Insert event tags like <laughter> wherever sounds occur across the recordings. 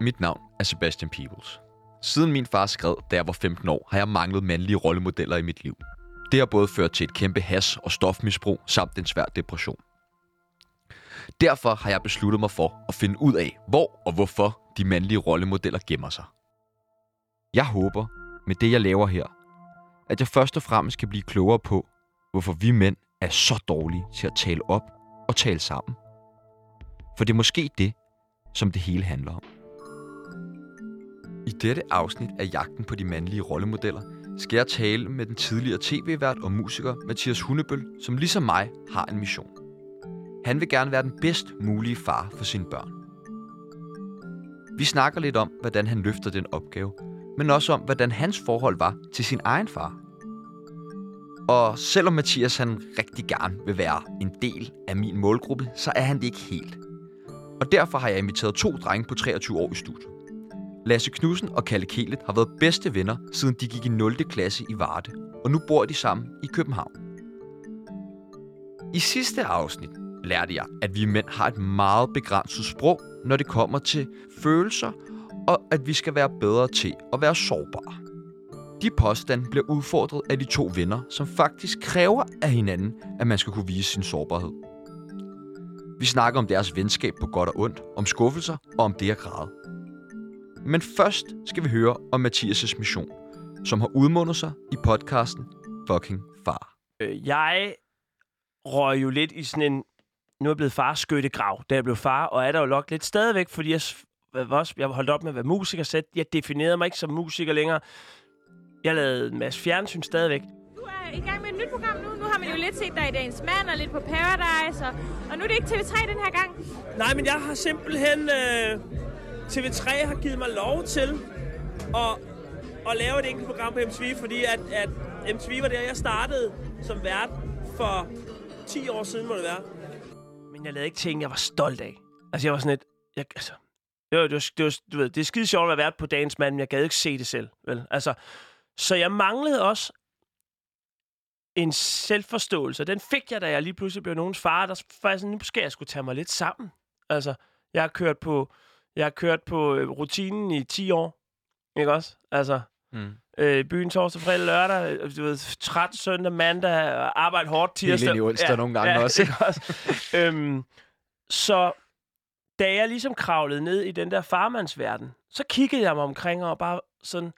Mit navn er Sebastian Peebles. Siden min far skred, da jeg var 15 år, har jeg manglet mandlige rollemodeller i mit liv. Det har både ført til et kæmpe has- og stofmisbrug samt en svær depression. Derfor har jeg besluttet mig for at finde ud af, hvor og hvorfor de mandlige rollemodeller gemmer sig. Jeg håber, med det jeg laver her, at jeg først og fremmest kan blive klogere på, hvorfor vi mænd er så dårlige til at tale op og tale sammen. For det er måske det, som det hele handler om. I dette afsnit af Jagten på de mandlige rollemodeller skal jeg tale med den tidligere tv-vært og musiker Mathias Hundebøl, som ligesom mig har en mission. Han vil gerne være den bedst mulige far for sine børn. Vi snakker lidt om, hvordan han løfter den opgave, men også om, hvordan hans forhold var til sin egen far. Og selvom Mathias han rigtig gerne vil være en del af min målgruppe, så er han det ikke helt. Og derfor har jeg inviteret to drenge på 23 år i studiet. Lasse Knudsen og Kalle Kelet har været bedste venner, siden de gik i 0. klasse i Varde, og nu bor de sammen i København. I sidste afsnit lærte jeg, at vi mænd har et meget begrænset sprog, når det kommer til følelser, og at vi skal være bedre til at være sårbare. De påstande bliver udfordret af de to venner, som faktisk kræver af hinanden, at man skal kunne vise sin sårbarhed. Vi snakker om deres venskab på godt og ondt, om skuffelser og om det at græde. Men først skal vi høre om Mathias' mission, som har udmundet sig i podcasten Fucking Far. Øh, Jeg røg jo lidt i sådan en... Nu er jeg blevet far skyttegrav, da jeg blev far, og er der jo nok lidt stadigvæk, fordi jeg, også, jeg holdt op med at være musiker, så jeg definerede mig ikke som musiker længere. Jeg lavede en masse fjernsyn stadigvæk. Du er i gang med et nyt program nu. Nu har man jo lidt set dig i Dagens Mand og lidt på Paradise, og, og nu er det ikke TV3 den her gang. Nej, men jeg har simpelthen... Øh, TV3 har givet mig lov til at, at lave et enkelt program på MTV, fordi at, at MTV var der, jeg startede som vært for 10 år siden, må det være. Men jeg lavede ikke ting, jeg var stolt af. Altså, jeg var sådan et... Jeg, altså, det var, det var, det var, du ved, det er skide sjovt at være vært på Dagens Mand, men jeg gad ikke se det selv. Vel? Altså, så jeg manglede også en selvforståelse. Den fik jeg, da jeg lige pludselig blev nogens far. Der var sådan, nu skal jeg skulle tage mig lidt sammen. Altså, jeg har kørt på, jeg har kørt på øh, rutinen i 10 år. Ikke også? Altså, Mm. øh, byen torsdag, fredag, lørdag, øh, du ved, træt søndag, mandag, og arbejde hårdt tirsdag. ind i onsdag nogle gange også, <laughs> ikke? ikke også? øhm, så da jeg ligesom kravlede ned i den der farmandsverden, så kiggede jeg mig omkring og bare sådan,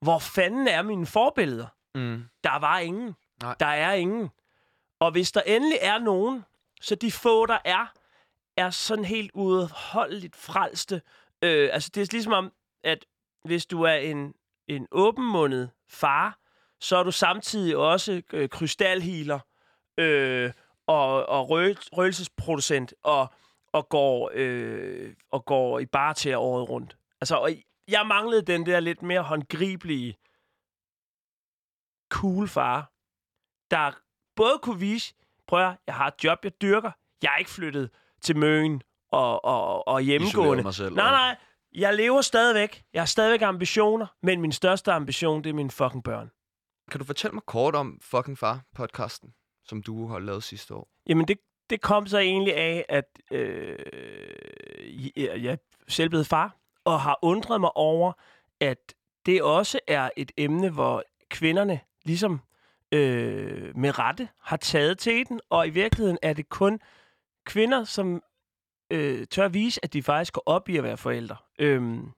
hvor fanden er mine forbilleder? Mm. Der var ingen. Nej. Der er ingen. Og hvis der endelig er nogen, så de få, der er, er sådan helt udholdeligt frelste. Øh, altså, det er ligesom om, at hvis du er en, en åbenmundet far, så er du samtidig også øh, krystalhealer øh, og, og rø- røgelsesproducent og, og, går, øh, og går i bar til året rundt. Altså, og jeg manglede den der lidt mere håndgribelige, cool far, der både kunne vise, prøv at, jeg har et job, jeg dyrker, jeg er ikke flyttet til Møn og, og, og hjemmegående. Mig selv, nej, nej, jeg lever stadigvæk. Jeg har stadigvæk ambitioner, men min største ambition, det er mine fucking børn. Kan du fortælle mig kort om Fucking Far-podcasten, som du har lavet sidste år? Jamen, det, det kom så egentlig af, at øh, jeg, jeg er selv blevet far, og har undret mig over, at det også er et emne, hvor kvinderne ligesom øh, med rette har taget til den, og i virkeligheden er det kun kvinder, som øh, tør vise, at de faktisk går op i at være forældre. Øhm,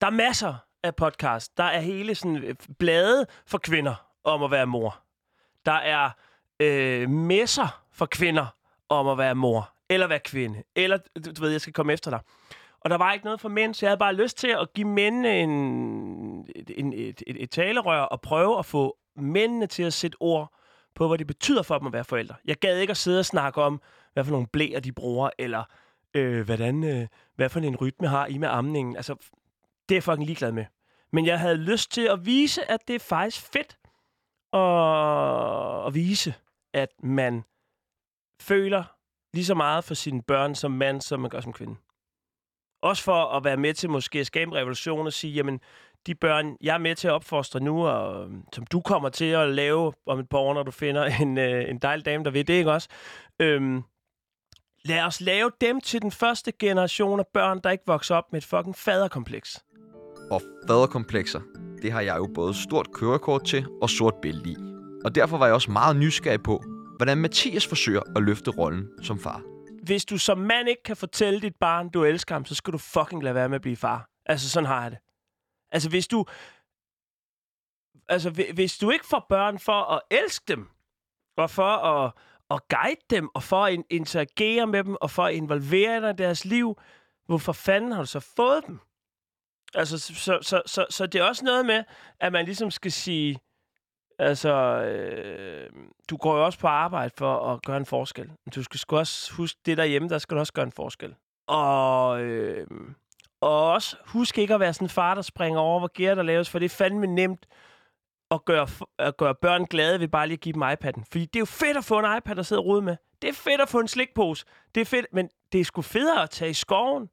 der er masser af podcast. Der er hele sådan øh, blade for kvinder om at være mor. Der er øh, messer for kvinder om at være mor, eller være kvinde, eller, du, du ved, jeg skal komme efter dig. Og der var ikke noget for mænd, så jeg havde bare lyst til at give mændene en, en, et, et, et talerør og prøve at få mændene til at sætte ord på, hvad det betyder for dem at være forældre. Jeg gad ikke at sidde og snakke om, hvad for nogle blæer de bruger, eller øh, hvordan, øh, hvad for en rytme har I med amningen. Altså, det er jeg fucking ligeglad med. Men jeg havde lyst til at vise, at det er faktisk fedt at, at vise, at man føler lige så meget for sine børn som mand, som man gør som kvinde. Også for at være med til måske at skabe en revolution og sige, jamen, de børn, jeg er med til at opfostre nu, og øhm, som du kommer til at lave om et par år, når du finder en, øh, en dejlig dame, der ved det, ikke også? Øhm, lad os lave dem til den første generation af børn, der ikke vokser op med et fucking faderkompleks. Og faderkomplekser, det har jeg jo både stort kørekort til og sort bælte i. Og derfor var jeg også meget nysgerrig på, hvordan Mathias forsøger at løfte rollen som far. Hvis du som mand ikke kan fortælle dit barn, du elsker ham, så skal du fucking lade være med at blive far. Altså, sådan har jeg det. Altså, hvis du... Altså, hvi- hvis du ikke får børn for at elske dem, og for at, at guide dem, og for at interagere med dem, og for at involvere dig i deres liv, hvorfor fanden har du så fået dem? Altså, så, så, så, så, så det er også noget med, at man ligesom skal sige, altså, øh, du går jo også på arbejde for at gøre en forskel. Du skal sgu også huske det derhjemme, der skal du også gøre en forskel. Og, øh, og også husk ikke at være sådan en far, der springer over, hvor gear der laves, for det er fandme nemt at gøre, at gøre børn glade ved bare lige at give dem iPad'en. Fordi det er jo fedt at få en iPad at sidde og rode med. Det er fedt at få en slikpose. Det er fedt, men det er sgu federe at tage i skoven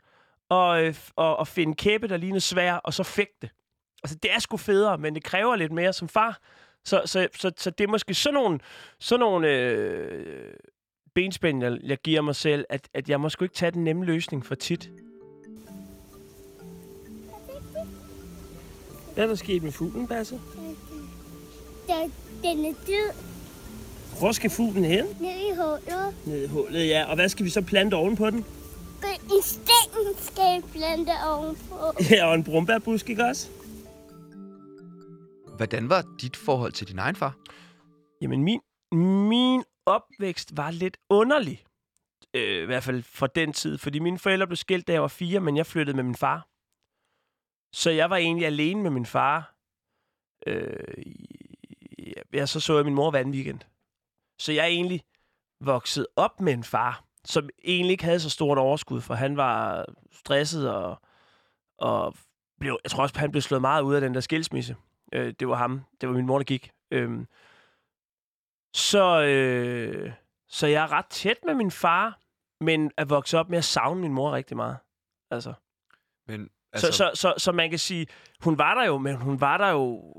og, øh, og, og finde kæppe, der ligner svær, og så fægte. Altså, det er sgu federe, men det kræver lidt mere som far. Så, så, så, så det er måske sådan nogle, sådan nogle øh, benspænd, jeg, jeg giver mig selv, at, at jeg må sgu ikke tage den nemme løsning for tit. Hvad er der sket med fuglen, Basse? Den, den er død Hvor skal fuglen hen? ned i hullet. Ned i hullet, ja. Og hvad skal vi så plante ovenpå den? En sten skal jeg plante ovenpå. <laughs> Ja, og en brumbærbusk, ikke også? Hvordan var dit forhold til din egen far? Jamen, min, min opvækst var lidt underlig. Øh, I hvert fald for den tid. Fordi mine forældre blev skilt, da jeg var fire, men jeg flyttede med min far. Så jeg var egentlig alene med min far. Øh, i- ja, så så jeg min mor hver anden weekend. Så jeg er egentlig vokset op med en far, som egentlig ikke havde så stort overskud, for han var stresset og, og blev, jeg tror også, han blev slået meget ud af den der skilsmisse. Øh, det var ham. Det var min mor, der gik. Øh, så, øh, så jeg er ret tæt med min far, men er vokset op med at savne min mor rigtig meget. Altså. Men, Altså, så, så, så, så man kan sige, hun var der jo, men hun var der jo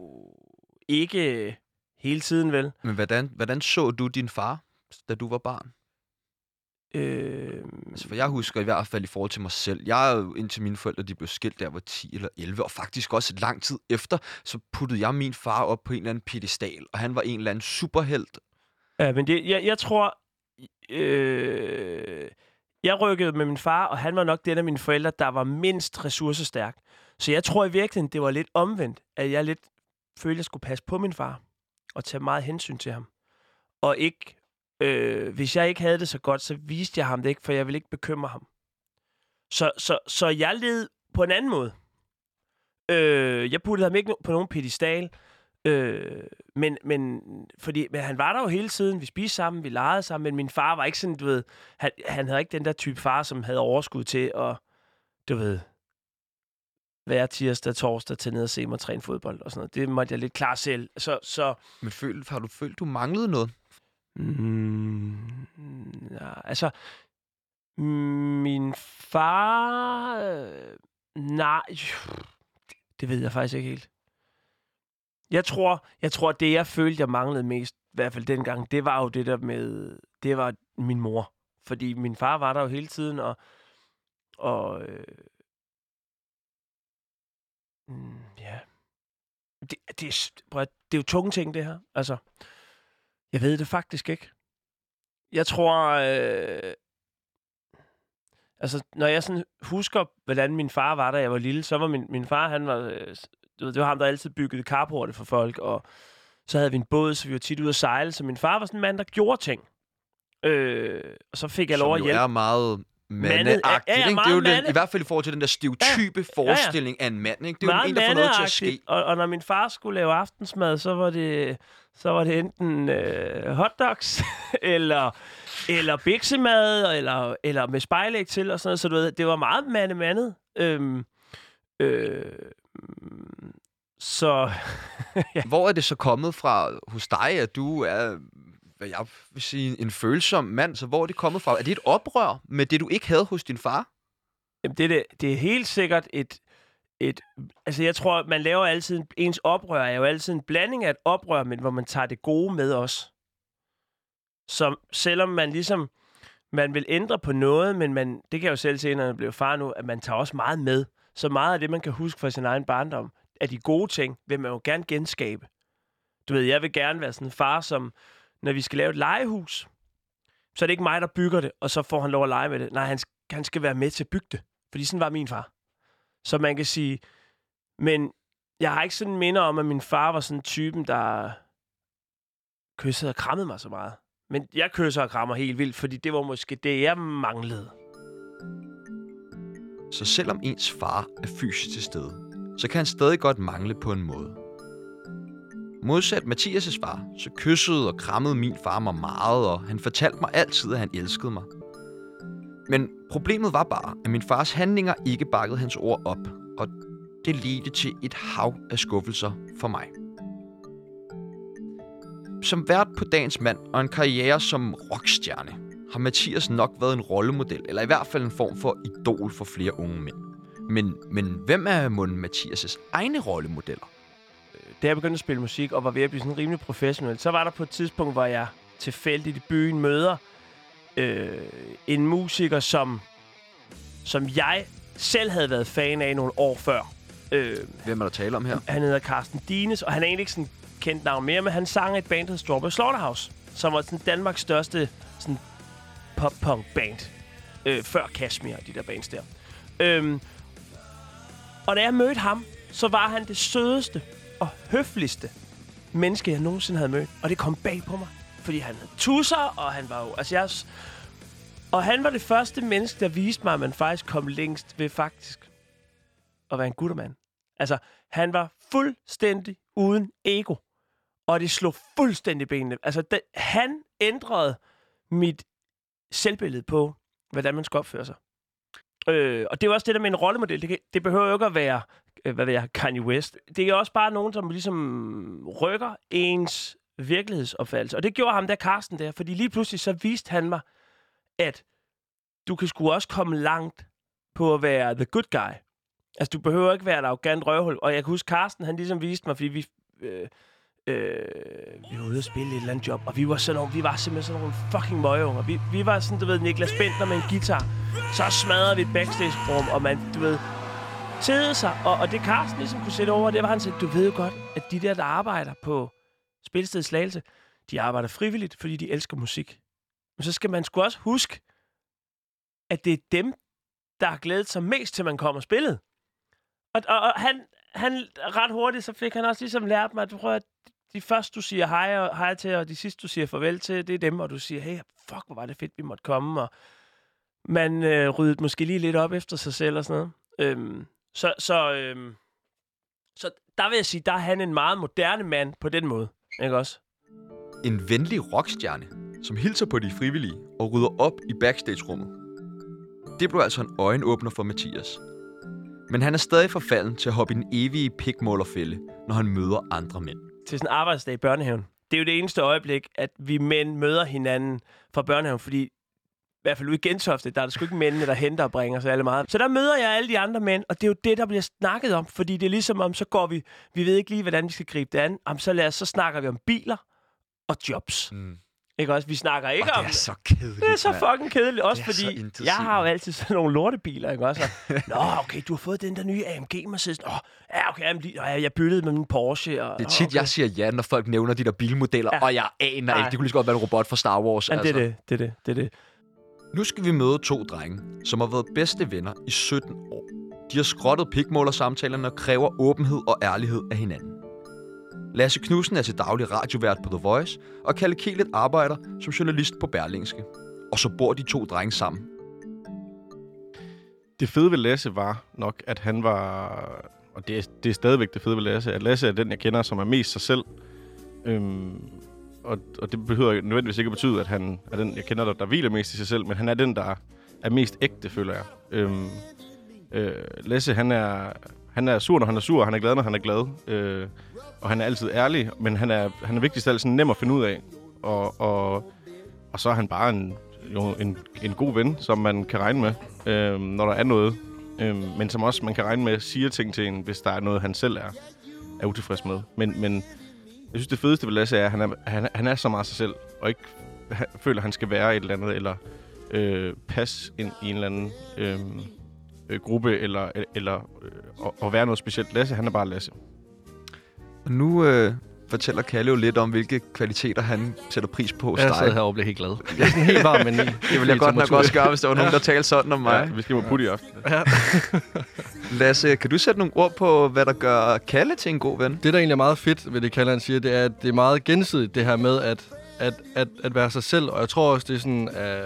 ikke hele tiden, vel? men hvordan, hvordan så du din far, da du var barn? Øh, Altså, for jeg husker i hvert fald i forhold til mig selv. Jeg er indtil mine forældre de blev skilt, jeg var 10 eller 11, og faktisk også lang tid efter, så puttede jeg min far op på en eller anden pedestal, og han var en eller anden superhelt. ja, men det, jeg, jeg tror, øh, jeg rykkede med min far, og han var nok den af mine forældre, der var mindst ressourcestærk. Så jeg tror i virkeligheden, det var lidt omvendt, at jeg lidt følte, at jeg skulle passe på min far, og tage meget hensyn til ham. Og ikke, øh, hvis jeg ikke havde det så godt, så viste jeg ham det ikke, for jeg ville ikke bekymre ham. Så, så, så jeg led på en anden måde. Øh, jeg puttede ham ikke på nogen pedestal, øh, men, men, fordi, men han var der jo hele tiden. Vi spiste sammen, vi legede sammen, men min far var ikke sådan, du ved, han, han havde ikke den der type far, som havde overskud til at, du ved, hver tirsdag, torsdag til ned og se mig træne fodbold og sådan noget. Det måtte jeg lidt klare selv. Så, så Men føl, har du følt, du manglede noget? Mm, ja, altså, min far... Øh, nej, det ved jeg faktisk ikke helt. Jeg tror, jeg tror, det jeg følte, jeg manglede mest, i hvert fald dengang, det var jo det der med, det var min mor. Fordi min far var der jo hele tiden, og, og øh, mm, ja, det, det, er prøv, det er jo tunge ting, det her. Altså, jeg ved det faktisk ikke. Jeg tror... Øh, altså, når jeg sådan husker, hvordan min far var, da jeg var lille, så var min, min far, han var... Øh, det var ham, der altid byggede carporte for folk, og så havde vi en båd, så vi var tit ude at sejle. Så min far var sådan en mand, der gjorde ting. Øh, og så fik jeg lov at Som hjælpe. er meget mandeagtigt, ja, ja, Det er jo den, mande- i hvert fald i forhold til den der stereotype forestilling af en mand, ikke? Det er jo Meget en, der får noget til at ske. Og, og når min far skulle lave aftensmad, så var det, så var det enten øh, hotdogs, <laughs> eller, eller biksemad, eller, eller med spejlæg til, og sådan noget. Så du ved, det var meget mande-mandet. Øhm, øh, så <laughs> Hvor er det så kommet fra hos dig, at du er, hvad jeg vil sige, en følsom mand? Så hvor er det kommet fra? Er det et oprør med det, du ikke havde hos din far? Jamen, det, er det, det er helt sikkert et, et... Altså, jeg tror, man laver altid... Ens oprør er jo altid en blanding af et oprør, men hvor man tager det gode med os. Så selvom man ligesom... man vil ændre på noget, men man, det kan jeg jo selv se, når jeg bliver far nu, at man tager også meget med. Så meget af det, man kan huske fra sin egen barndom, af de gode ting, vil man jo gerne genskabe. Du ved, jeg vil gerne være sådan en far, som når vi skal lave et legehus, så er det ikke mig, der bygger det, og så får han lov at lege med det. Nej, han, han skal være med til at bygge det. Fordi sådan var min far. Så man kan sige, men jeg har ikke sådan minder om, at min far var sådan typen, der kyssede og krammede mig så meget. Men jeg kysser og krammer helt vildt, fordi det var måske det, jeg manglede. Så selvom ens far er fysisk til stede, så kan han stadig godt mangle på en måde. Modsat Mathias' far, så kyssede og krammede min far mig meget, og han fortalte mig altid, at han elskede mig. Men problemet var bare, at min fars handlinger ikke bakkede hans ord op, og det ledte til et hav af skuffelser for mig. Som vært på Dagens Mand og en karriere som rockstjerne, har Mathias nok været en rollemodel, eller i hvert fald en form for idol for flere unge mænd. Men, men hvem er munden Mathias' egne rollemodeller? Da jeg begyndte at spille musik og var ved at blive sådan rimelig professionel, så var der på et tidspunkt, hvor jeg tilfældigt i byen møder øh, en musiker, som, som jeg selv havde været fan af nogle år før. Øh, Hvem er der tale om her? han hedder Carsten Dines, og han er egentlig ikke sådan kendt navn mere, men han sang et band, der hedder Strawberry Slaughterhouse, som var sådan Danmarks største sådan pop-punk band. Øh, før Kashmir og de der bands der. Øhm, og da jeg mødte ham, så var han det sødeste og høfligste menneske, jeg nogensinde havde mødt. Og det kom bag på mig. Fordi han havde tusser, og han var jo... Altså, jeg, og han var det første menneske, der viste mig, at man faktisk kom længst ved faktisk at være en guttermand. Altså, han var fuldstændig uden ego. Og det slog fuldstændig benene. Altså, det, han ændrede mit selvbillede på, hvordan man skal opføre sig. Øh, og det er jo også det der med en rollemodel. Det, kan, det behøver jo ikke at være, Øh, hvad ved jeg, Kanye West. Det er også bare nogen, som ligesom rykker ens virkelighedsopfattelse. Og det gjorde ham der, Carsten der, fordi lige pludselig så viste han mig, at du kan sgu også komme langt på at være the good guy. Altså, du behøver ikke være et arrogant røvhul. Og jeg kan huske, Carsten, han ligesom viste mig, fordi vi... Øh, øh, vi var ude og spille et eller andet job, og vi var, sådan nogle, vi var simpelthen sådan nogle fucking møgeunger. Vi, vi var sådan, du ved, Niklas Bentner med en guitar. Så smadrede vi et backstage-rum, og man, du ved, tædede sig. Og, og det Carsten ligesom kunne sætte over, det var, han sagde, du ved jo godt, at de der, der arbejder på Spilstedet Slagelse, de arbejder frivilligt, fordi de elsker musik. Men så skal man sgu også huske, at det er dem, der har glædet sig mest til, man kommer og spillet. Og, og, og han, han ret hurtigt, så fik han også ligesom lært mig, at prøv at de første, du siger hej, og, hej til, og de sidste, du siger farvel til, det er dem, og du siger, hey, fuck, hvor var det fedt, vi måtte komme, og man øh, ryddede måske lige lidt op efter sig selv og sådan noget. Øhm, så, så, øhm, så der vil jeg sige, der er han en meget moderne mand på den måde, ikke også? En venlig rockstjerne, som hilser på de frivillige og rydder op i backstage-rummet. Det blev altså en øjenåbner for Mathias. Men han er stadig forfalden til at hoppe i den evige pikmålerfælde, når han møder andre mænd. Til sådan en arbejdsdag i børnehaven. Det er jo det eneste øjeblik, at vi mænd møder hinanden fra børnehaven, fordi i hvert fald ude i Gentofte, der er der sgu ikke mændene, der henter og bringer så alle meget. Så der møder jeg alle de andre mænd, og det er jo det, der bliver snakket om, fordi det er ligesom om, så går vi, vi ved ikke lige, hvordan vi skal gribe det an. Om, så, lad os, så snakker vi om biler og jobs. Mm. Ikke også? Vi snakker ikke Og om... det er så kedeligt, Det er så fucking kedeligt, også Det så fordi jeg har jo altid sådan nogle lortebiler, ikke også? Og, <laughs> Nå, okay, du har fået den der nye AMG Mercedes. Åh, ja, okay, jamen, lige- jeg byttede med min Porsche. Og, Det er tit, okay. jeg siger ja, når folk nævner de der bilmodeller, Ja. og jeg aner Nej. ikke. Det kunne lige så godt være en robot fra Star Wars. Ja, det altså. er det, det er det, det er det. Nu skal vi møde to drenge, som har været bedste venner i 17 år. De har skrottet pikmålersamtalerne og kræver åbenhed og ærlighed af hinanden. Lasse Knudsen er til daglig radiovært på The Voice, og Kalle Kelet arbejder som journalist på Berlingske. Og så bor de to drenge sammen. Det fede ved Lasse var nok, at han var... Og det er, det er stadigvæk det fede ved Lasse, at Lasse er den, jeg kender, som er mest sig selv. Øhm, og, og det behøver nødvendigvis ikke at betyde, at han er den, jeg kender, der, der hviler mest i sig selv, men han er den, der er mest ægte, føler jeg. Øhm, øh, Lasse, han er, han er sur, når han er sur, han er glad, når han er glad. Øh, og han er altid ærlig, men han er, han er vigtigst af alt sådan nem at finde ud af. Og, og, og så er han bare en, jo, en, en god ven, som man kan regne med, øh, når der er noget. Øh, men som også man kan regne med siger ting til en, hvis der er noget, han selv er, er utilfreds med. Men, men synes, det fedeste ved Lasse er, at han er, han, han er så meget sig selv, og ikke han, føler, at han skal være et eller andet, eller øh, passe ind i en eller anden øh, øh, gruppe, eller, eller øh, og, og være noget specielt. Lasse, han er bare Lasse. Og nu øh, fortæller Kalle jo lidt om, hvilke kvaliteter han sætter pris på hos Jeg dig. sidder her og bliver helt glad. <laughs> Jeg er sådan helt varm, men Det ville jeg godt nok også gøre, hvis der var nogen, der talte sådan om mig. Ja, vi skal på putte i aften. Ja. <laughs> Lasse, kan du sætte nogle ord på, hvad der gør Kalle til en god ven? Det, der egentlig er meget fedt ved det, Kalle han siger, det er, at det er meget gensidigt, det her med at, at, at, at være sig selv. Og jeg tror også, det er sådan af,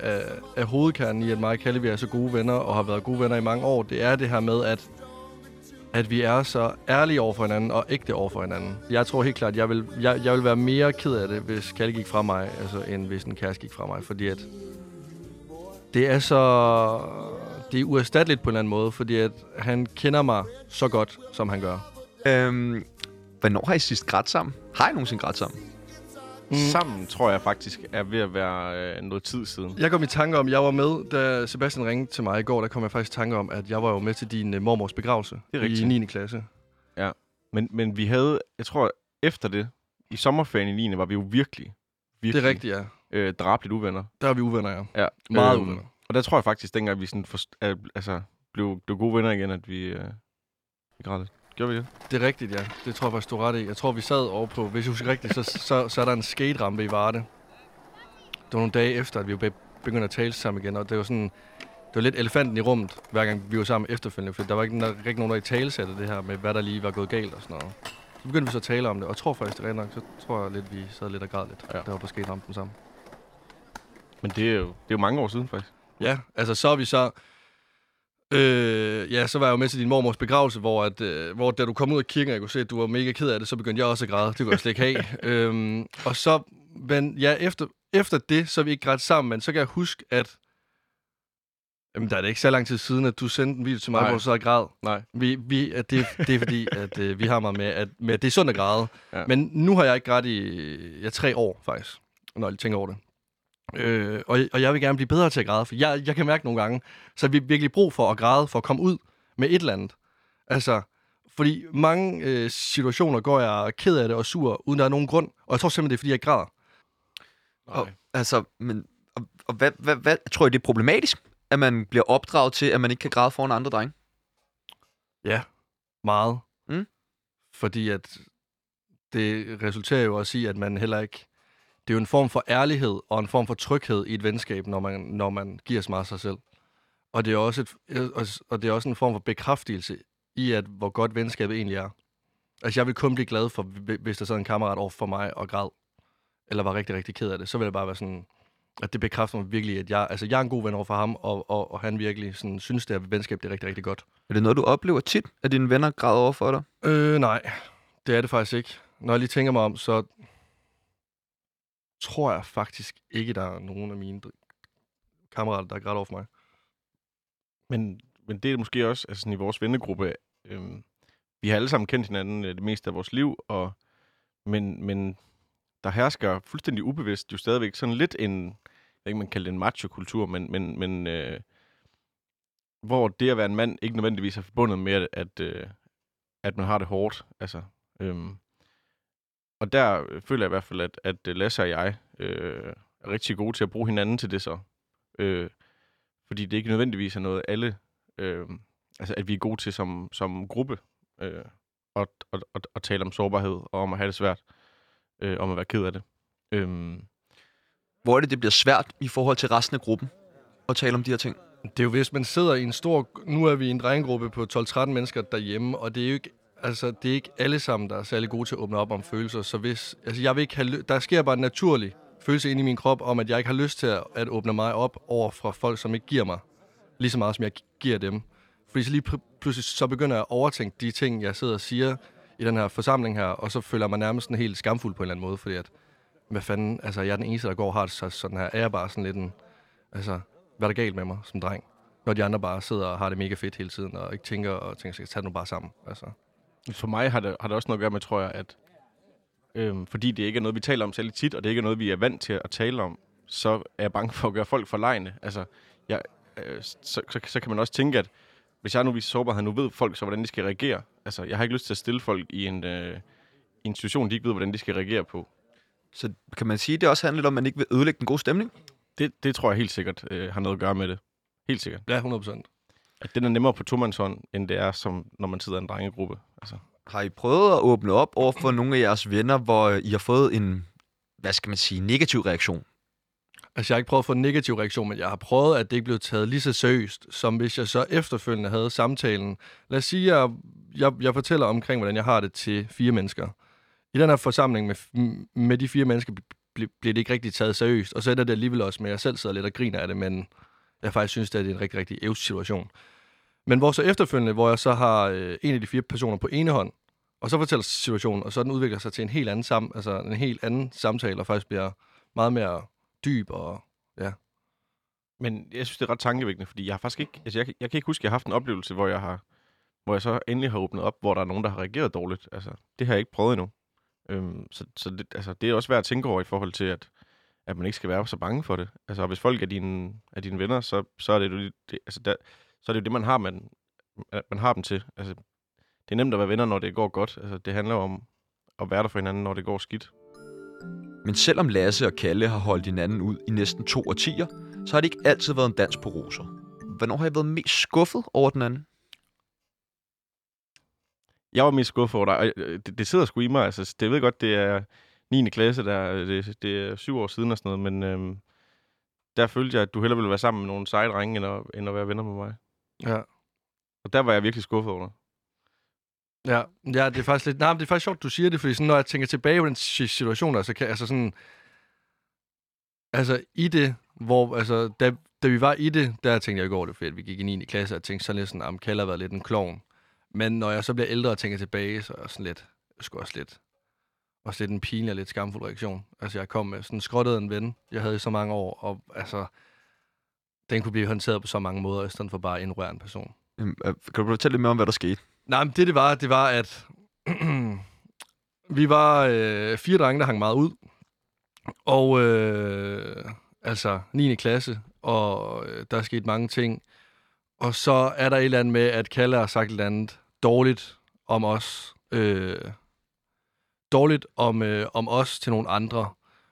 af, af hovedkernen i, at mig og Kalle, vi er så gode venner, og har været gode venner i mange år. Det er det her med, at, at vi er så ærlige over for hinanden, og ægte over for hinanden. Jeg tror helt klart, jeg vil, jeg, jeg vil være mere ked af det, hvis Kalle gik fra mig, altså, end hvis en kæreste gik fra mig. Fordi at det er så... Det er uerstatteligt på en eller anden måde, fordi at han kender mig så godt, som han gør. Øhm, hvornår har I sidst grædt sammen? Har I nogensinde grædt sammen? Mm. Sammen tror jeg faktisk er ved at være øh, noget tid siden. Jeg kom i tanke om, jeg var med, da Sebastian ringede til mig i går, der kom jeg faktisk i tanke om, at jeg var jo med til din uh, mormors begravelse Det er rigtigt. i 9. klasse. Men, men vi havde, jeg tror, efter det, i sommerferien i 9. var vi jo virkelig, virkelig Det er rigtigt, ja. øh, drabeligt uvenner. Der er vi uvenner, ja. Ja. Meget Øhm, uvenner. Og der tror jeg faktisk, dengang vi sådan forst- øh, altså, blev, blev gode venner igen, at vi, øh, vi græd lidt. Gjorde vi det? Det er rigtigt, ja. Det tror jeg faktisk, du er ret i. Jeg tror, vi sad over på, hvis jeg husker rigtigt, så, så, så er der en skate-rampe i Varde. Det var nogle dage efter, at vi be- begyndte at tale sammen igen, og det var sådan... Det var lidt elefanten i rummet, hver gang vi var sammen efterfølgende, for der var ikke, der, ikke nogen, der i tale satte det her med, hvad der lige var gået galt og sådan noget. Så begyndte vi så at tale om det, og jeg tror faktisk, det er nok, så tror jeg lidt, vi sad lidt og græd lidt, Ja. der var på skate-rampen sammen. Men det er jo, det er jo mange år siden, faktisk. Ja, altså så er vi så... Øh, ja, så var jeg jo med til din mormors begravelse, hvor, at, øh, hvor da du kom ud af kirken, og jeg kunne se, at du var mega ked af det, så begyndte jeg også at græde. Det kunne jeg slet ikke have. <laughs> øhm, og så, men ja, efter, efter det, så er vi ikke grædt sammen, men så kan jeg huske, at Jamen, der er det ikke så lang tid siden, at du sendte en video til mig, Nej. hvor du så græd. Nej. Vi, vi, at det, det er fordi, at øh, vi har mig med, at, med, at det er sundt at græde. Ja. Men nu har jeg ikke grædt i ja, tre år, faktisk, når jeg tænker over det. Øh, og, og jeg vil gerne blive bedre til at græde, for jeg, jeg kan mærke nogle gange, så vi virkelig brug for at græde, for at komme ud med et eller andet. Altså, fordi mange øh, situationer går jeg ked af det og sur, uden der er nogen grund. Og jeg tror simpelthen, det er, fordi jeg græder. Og, altså, men, og, og hvad, hvad, hvad, tror I, det er problematisk, at man bliver opdraget til, at man ikke kan græde foran andre drenge? Ja, meget. Mm. Fordi at det resulterer jo også i, at man heller ikke... Det er jo en form for ærlighed og en form for tryghed i et venskab, når man, når man giver så meget af sig selv. Og det, er også et, og- og det er også en form for bekræftelse i, at hvor godt venskabet egentlig er. Altså, jeg vil kun blive glad for, hvi- hvis der sad en kammerat over for mig og græd, eller var rigtig, rigtig ked af det. Så vil jeg bare være sådan, at det bekræfter mig virkelig, at jeg, altså, jeg er en god ven over for ham, og, og, og han virkelig sådan, synes, det her venskab det er rigtig, rigtig godt. Er det noget, du oplever tit, at dine venner græder over for dig? Øh, nej. Det er det faktisk ikke. Når jeg lige tænker mig om, så tror jeg faktisk ikke, der er nogen af mine kammerater, der græder over for mig. Men, men det er måske også altså sådan i vores vennegruppe. Øhm, vi har alle sammen kendt hinanden øh, det meste af vores liv, og, men, men der hersker fuldstændig ubevidst jo stadigvæk sådan lidt en, jeg ved ikke, man kalder det en macho-kultur, men, men, men øh, hvor det at være en mand ikke nødvendigvis er forbundet med, at, at, øh, at man har det hårdt. Altså, øhm, og der øh, føler jeg i hvert fald, at, at øh, Lasse og jeg øh, er rigtig gode til at bruge hinanden til det så. Øh, fordi det ikke nødvendigvis er noget, alle... Øh, altså, at vi er gode til som, som gruppe øh, at, at, at, at tale om sårbarhed og om at have det svært. Øh, om at være ked af det. Øh, Hvor er det, det bliver svært i forhold til resten af gruppen at tale om de her ting? Det er jo, hvis man sidder i en stor... Nu er vi i en drengegruppe på 12-13 mennesker derhjemme, og det er jo ikke... Altså, det er ikke alle sammen, der er særlig gode til at åbne op om følelser. Så hvis... Altså, jeg vil ikke have... Der sker bare en naturlig følelse ind i min krop om, at jeg ikke har lyst til at, at åbne mig op over for folk, som ikke giver mig lige så meget, som jeg giver dem. Fordi så lige pludselig så begynder jeg at overtænke de ting, jeg sidder og siger i den her forsamling her, og så føler jeg mig nærmest en helt skamfuld på en eller anden måde, fordi at, hvad fanden, altså jeg er den eneste, der går og har det så- sådan her. Er jeg bare sådan lidt en, altså, hvad er der galt med mig som dreng? Når de andre bare sidder og har det mega fedt hele tiden, og ikke tænker og tænker, sig, tage det nu bare sammen. Altså. For mig har det, har det også noget at gøre med, tror jeg, at øhm, fordi det ikke er noget, vi taler om særlig tit, og det ikke er noget, vi er vant til at tale om, så er jeg bange for at gøre folk forlegne. Altså, jeg, øh, så, så, så kan man også tænke, at hvis jeg nu viser sårbarhed, nu ved folk så, hvordan de skal reagere. Altså, jeg har ikke lyst til at stille folk i en, øh, i en situation, de ikke ved, hvordan de skal reagere på. Så kan man sige, at det også handler lidt om, at man ikke vil ødelægge den gode stemning? Det, det tror jeg helt sikkert øh, har noget at gøre med det. Helt sikkert. Ja, 100 procent. At den er nemmere på tomandshånd, end det er, som når man sidder i en drengegruppe. Altså. Har I prøvet at åbne op over for nogle af jeres venner, hvor I har fået en, hvad skal man sige, negativ reaktion? Altså, jeg har ikke prøvet at få en negativ reaktion, men jeg har prøvet, at det ikke blev taget lige så seriøst, som hvis jeg så efterfølgende havde samtalen. Lad os sige, at jeg, jeg, jeg fortæller omkring, hvordan jeg har det til fire mennesker. I den her forsamling med, med de fire mennesker bliver det ikke rigtig taget seriøst, og så ender det alligevel også med, at jeg selv sidder lidt og griner af det, men jeg faktisk synes, det er en rigtig, rigtig ævs situation. Men hvor så efterfølgende, hvor jeg så har øh, en af de fire personer på ene hånd, og så fortæller situationen, og så den udvikler sig til en helt anden, sam, altså en helt anden samtale, og faktisk bliver meget mere dyb og ja. Men jeg synes, det er ret tankevækkende, fordi jeg har faktisk ikke... Altså, jeg, jeg kan ikke huske, at jeg har haft en oplevelse, hvor jeg har hvor jeg så endelig har åbnet op, hvor der er nogen, der har reageret dårligt. Altså, det har jeg ikke prøvet endnu. Øhm, så så det, altså, det er også værd at tænke over i forhold til, at, at man ikke skal være så bange for det. Altså, hvis folk er dine, er dine venner, så, så, er det, jo det, altså, der, så er det jo det, man har, man, man har dem til. Altså, det er nemt at være venner, når det går godt. Altså, det handler om at være der for hinanden, når det går skidt. Men selvom Lasse og Kalle har holdt hinanden ud i næsten to årtier, så har det ikke altid været en dans på roser. Hvornår har I været mest skuffet over den anden? Jeg var mest skuffet over dig. Øh, det, det sidder sgu i mig. Altså, det ved godt, det er 9. klasse, der, det, det er syv år siden og sådan noget, men øhm, der følte jeg, at du hellere ville være sammen med nogle seje drenge, end at, end at være venner med mig. Ja. Og der var jeg virkelig skuffet over dig. Ja, ja, det er faktisk lidt... Nej, men det er faktisk sjovt, du siger det, fordi sådan, når jeg tænker tilbage på den situation, altså, kan, altså sådan... Altså, i det, hvor... Altså, da, da vi var i det, der tænkte jeg ikke over det, fordi vi gik i 9. klasse, og tænkte sådan lidt sådan, at Kalle har været lidt en klovn. Men når jeg så bliver ældre og tænker tilbage, så er jeg sådan lidt... Jeg skulle også lidt... Også lidt en pinlig og lidt skamfuld reaktion. Altså, jeg kom med sådan skrottet en ven, jeg havde i så mange år, og altså... Den kunne blive håndteret på så mange måder, i stedet for bare at ignorere en person. Kan du fortælle lidt mere om, hvad der skete? Nej, men det det var, det var, at <clears throat> vi var øh, fire drenge, der hang meget ud. Og øh, altså 9. klasse, og øh, der er sket mange ting. Og så er der et eller andet med, at Kalle har sagt et eller andet dårligt om os. Øh, dårligt om, øh, om os til nogle andre.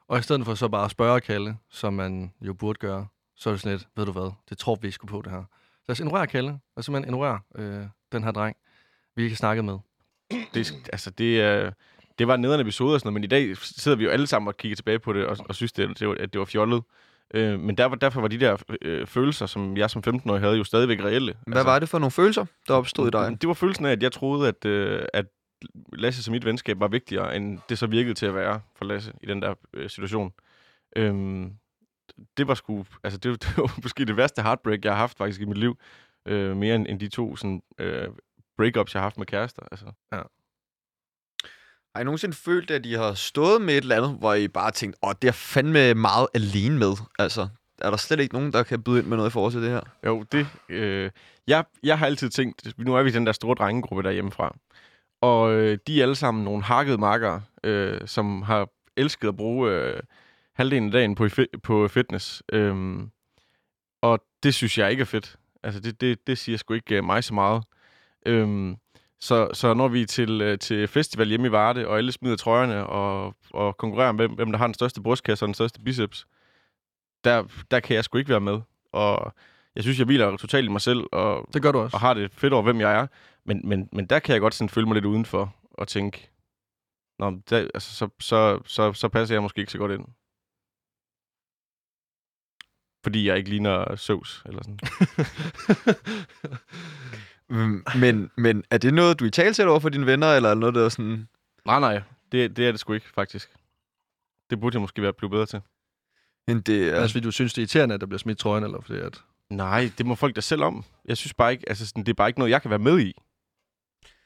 Og i stedet for så bare at spørge Kalle, som man jo burde gøre, så er det sådan lidt, ved du hvad, det tror vi skulle på det her. Så lad os ignorere Kalle, og simpelthen ignorere øh, den her dreng vi ikke har snakket med. Det, altså, det, øh, det var en nederen episode og sådan noget, men i dag sidder vi jo alle sammen og kigger tilbage på det, og, og synes, det, det var, at det var fjollet. Øh, men derfor, derfor var de der øh, følelser, som jeg som 15-årig havde, jo stadigvæk reelle. Hvad altså, var det for nogle følelser, der opstod i dig? Det var følelsen af, at jeg troede, at, øh, at Lasse som mit venskab var vigtigere, end det så virkede til at være for Lasse i den der øh, situation. Øhm, det var sgu, altså det, <laughs> det var måske det værste heartbreak, jeg har haft faktisk i mit liv. Øh, mere end, end de to sådan, øh, breakups, jeg har haft med kærester. Altså. Ja. Har I nogensinde følt, at I har stået med et eller andet, hvor I bare tænkt, åh, det er fandme meget alene med? Altså, er der slet ikke nogen, der kan byde ind med noget i forhold til det her? Jo, det... Øh, jeg, jeg har altid tænkt, nu er vi den der store drengegruppe derhjemmefra, og øh, de er alle sammen nogle hakkede markere, øh, som har elsket at bruge øh, halvdelen af dagen på, på fitness. Øh, og det synes jeg ikke er fedt. Altså, det, det, det siger sgu ikke øh, mig så meget. Øhm, så, så når vi er til, øh, til festival hjemme i Varde, og alle smider trøjerne og, og konkurrerer om, hvem, hvem der har den største brystkasse og den største biceps, der, der kan jeg sgu ikke være med. Og jeg synes, jeg hviler totalt i mig selv, og, det gør du også. og har det fedt over, hvem jeg er. Men, men, men der kan jeg godt sådan føle mig lidt udenfor og tænke, Nå, der, altså, så, så, så, så passer jeg måske ikke så godt ind. Fordi jeg ikke ligner Søvs, eller sådan. <laughs> Mm, men, men er det noget, du i tale over for dine venner, eller er det noget, der er sådan... Nej, nej. Det, det er det sgu ikke, faktisk. Det burde jeg måske være blevet bedre til. Men det er... Altså, fordi du synes, det er irriterende, at der bliver smidt trøjen, eller fordi at... Nej, det må folk da selv om. Jeg synes bare ikke, altså sådan, det er bare ikke noget, jeg kan være med i.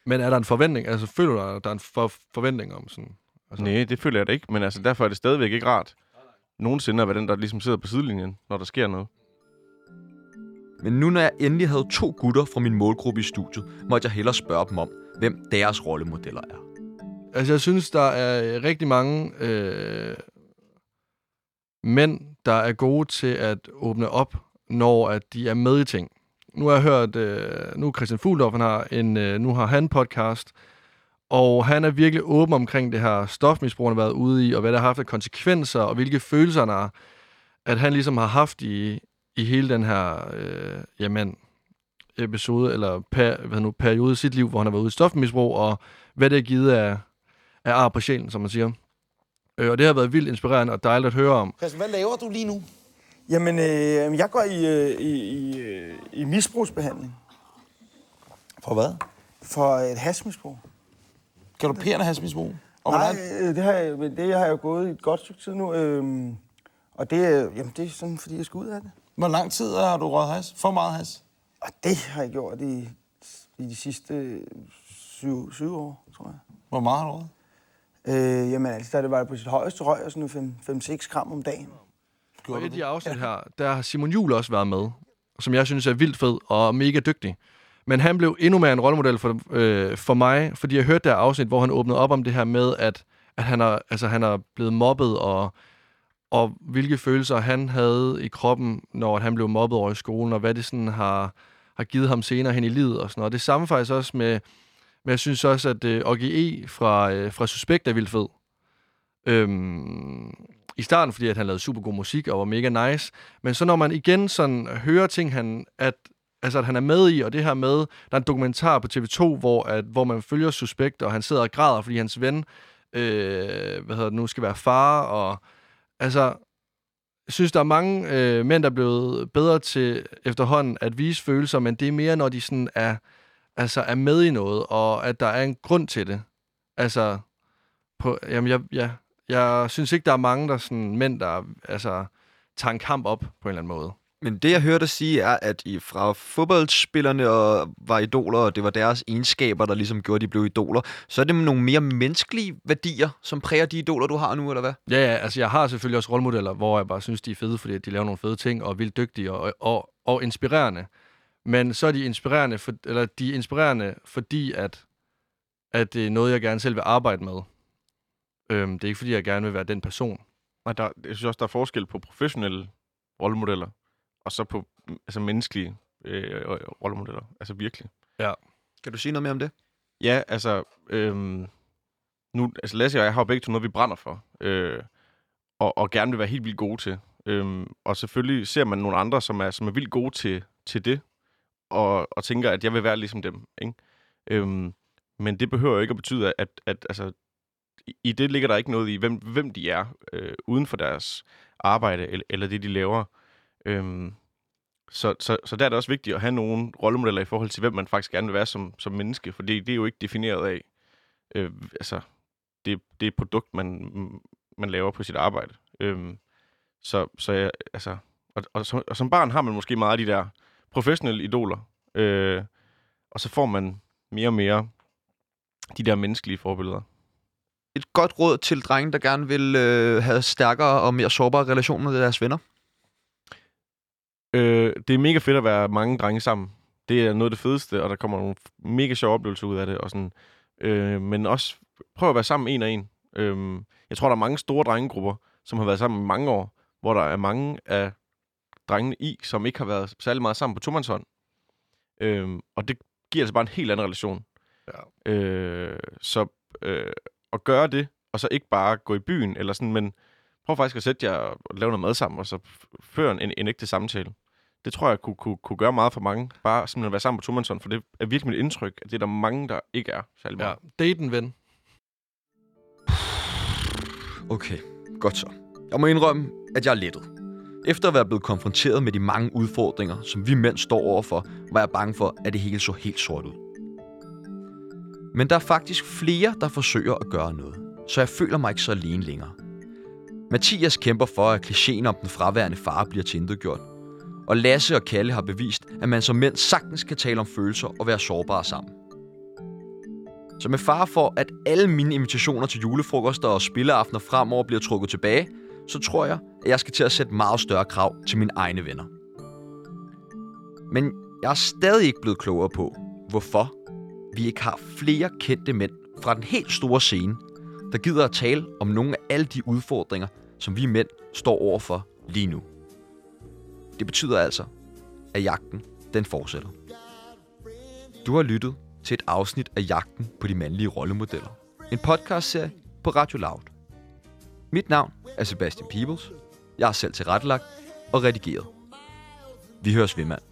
Men er der en forventning? Altså, føler du, at der er en for forventning om sådan... Altså... Nej, det føler jeg da ikke, men altså, derfor er det stadigvæk ikke rart nogensinde at være den, der ligesom sidder på sidelinjen, når der sker noget. Men nu når jeg endelig havde to gutter fra min målgruppe i studiet, måtte jeg hellere spørge dem om, hvem deres rollemodeller er. Altså, jeg synes, der er rigtig mange øh, mænd, der er gode til at åbne op, når at de er med i ting. Nu har jeg hørt, øh, nu Christian Fuldorf, han har en, øh, nu har han podcast, og han er virkelig åben omkring det her stofmisbrug, han har været ude i, og hvad det har haft af konsekvenser, og hvilke følelser han har at han ligesom har haft i, i hele den her øh, jamen, episode, eller per, hvad nu, periode i sit liv, hvor han har været ude i stofmisbrug, og hvad det er givet af, af ar på sjælen, som man siger. Øh, og det har været vildt inspirerende og dejligt at høre om. Christian, hvad laver du lige nu? Jamen, øh, jeg går i, øh, i, i, øh, i misbrugsbehandling For hvad? for et hasmisbrug. Galopperende hasmisbrug? Og Nej, øh, det har, jeg, det har jeg jo gået i et godt stykke tid nu. Øh, og det, er- jamen, det er sådan, fordi jeg skal ud af det. Hvor lang tid har du røget has? For meget has? Og det har jeg gjort i, i de sidste syv, syv år, tror jeg. Hvor meget har du røget? Øh, jamen, altså, da det var på sit højeste røg, og sådan 5-6 gram om dagen. Og Gjorde i du de afsnit her, der har Simon Jul også været med, som jeg synes er vildt fed og mega dygtig. Men han blev endnu mere en rollemodel for, øh, for mig, fordi jeg hørte der afsnit, hvor han åbnede op om det her med, at, at han, er, altså, han er blevet mobbet, og, og hvilke følelser han havde i kroppen, når han blev mobbet over i skolen, og hvad det sådan har, har givet ham senere hen i livet og sådan noget. Det samme faktisk også med, men jeg synes også, at øh, OGE fra, øh, fra Suspekt er vildt fed. Øhm, i starten, fordi at han lavede super god musik og var mega nice. Men så når man igen sådan hører ting, han, at, altså, at han er med i, og det her med, der er en dokumentar på TV2, hvor, at, hvor man følger Suspekt, og han sidder og græder, fordi hans ven, øh, hvad hedder det nu, skal være far, og altså, jeg synes, der er mange øh, mænd, der er blevet bedre til efterhånden at vise følelser, men det er mere, når de sådan er, altså er med i noget, og at der er en grund til det. Altså, på, jamen, jeg, ja, jeg synes ikke, der er mange der sådan, mænd, der altså, tager en kamp op på en eller anden måde. Men det, jeg hørte dig sige, er, at I fra fodboldspillerne og var idoler, og det var deres egenskaber, der ligesom gjorde, at de blev idoler, så er det nogle mere menneskelige værdier, som præger de idoler, du har nu, eller hvad? Ja, ja, altså jeg har selvfølgelig også rollemodeller, hvor jeg bare synes, de er fede, fordi de laver nogle fede ting, og er vildt dygtige og, og, og inspirerende. Men så er de inspirerende, for, eller de er inspirerende, fordi at, at det er noget, jeg gerne selv vil arbejde med. Øhm, det er ikke, fordi jeg gerne vil være den person. Og der, jeg synes også, der er forskel på professionelle rollemodeller, og så på altså menneskelige øh, rollemodeller. Altså virkelig. Kan du sige noget mere om det? Ja, altså, øhm, nu, altså Lasse og jeg har jo begge to noget, vi brænder for, øh, og, og gerne vil være helt vildt gode til. Øhm, og selvfølgelig ser man nogle andre, som er, som er vildt gode til, til det, og, og tænker, at jeg vil være ligesom dem. Ikke? Øhm, men det behøver jo ikke at betyde, at, at altså, i- det ligger der ikke noget i, hvem, hvem de er, øh, uden for deres arbejde, eller, eller det, de laver. Øhm, så, så, så der er det også vigtigt at have nogle rollemodeller i forhold til, hvem man faktisk gerne vil være som, som menneske, for det, det er jo ikke defineret af, øh, altså, det, det produkt, man, man laver på sit arbejde. Øhm, så, så jeg, altså, og, og, som, og som barn har man måske meget af de der professionelle idoler, øh, og så får man mere og mere de der menneskelige forbilleder. Et godt råd til drenge, der gerne vil øh, have stærkere og mere sårbare relationer med deres venner. Øh, det er mega fedt at være mange drenge sammen. Det er noget af det fedeste, og der kommer nogle mega sjove oplevelser ud af det. Og sådan. Øh, men også prøv at være sammen en og en. Øh, jeg tror, der er mange store drengegrupper, som har været sammen i mange år, hvor der er mange af drengene i, som ikke har været særlig meget sammen på tomandshånd. Øh, og det giver altså bare en helt anden relation. Ja. Øh, så øh, at gøre det, og så ikke bare gå i byen, eller sådan, men prøv faktisk at sætte jer og lave noget mad sammen, og så føre en, en ægte samtale. Det tror jeg kunne, kunne, kunne gøre meget for mange. Bare simpelthen være sammen på tomandshånd, for det er virkelig mit indtryk, at det er der mange, der ikke er særlig Ja, meget. date en ven. Okay, godt så. Jeg må indrømme, at jeg er lettet. Efter at være blevet konfronteret med de mange udfordringer, som vi mænd står overfor, var jeg bange for, at det hele så helt sort ud. Men der er faktisk flere, der forsøger at gøre noget, så jeg føler mig ikke så alene længere. Mathias kæmper for, at klichéen om den fraværende far bliver tintetgjort. Og Lasse og Kalle har bevist, at man som mænd sagtens kan tale om følelser og være sårbare sammen. Så med far for, at alle mine invitationer til julefrokoster og spilleaftener fremover bliver trukket tilbage, så tror jeg, at jeg skal til at sætte meget større krav til mine egne venner. Men jeg er stadig ikke blevet klogere på, hvorfor vi ikke har flere kendte mænd fra den helt store scene, der gider at tale om nogle af alle de udfordringer, som vi mænd står overfor lige nu. Det betyder altså, at jagten den fortsætter. Du har lyttet til et afsnit af Jagten på de mandlige rollemodeller. En podcastserie på Radio Loud. Mit navn er Sebastian Peebles. Jeg har selv tilrettelagt og redigeret. Vi høres ved, mand.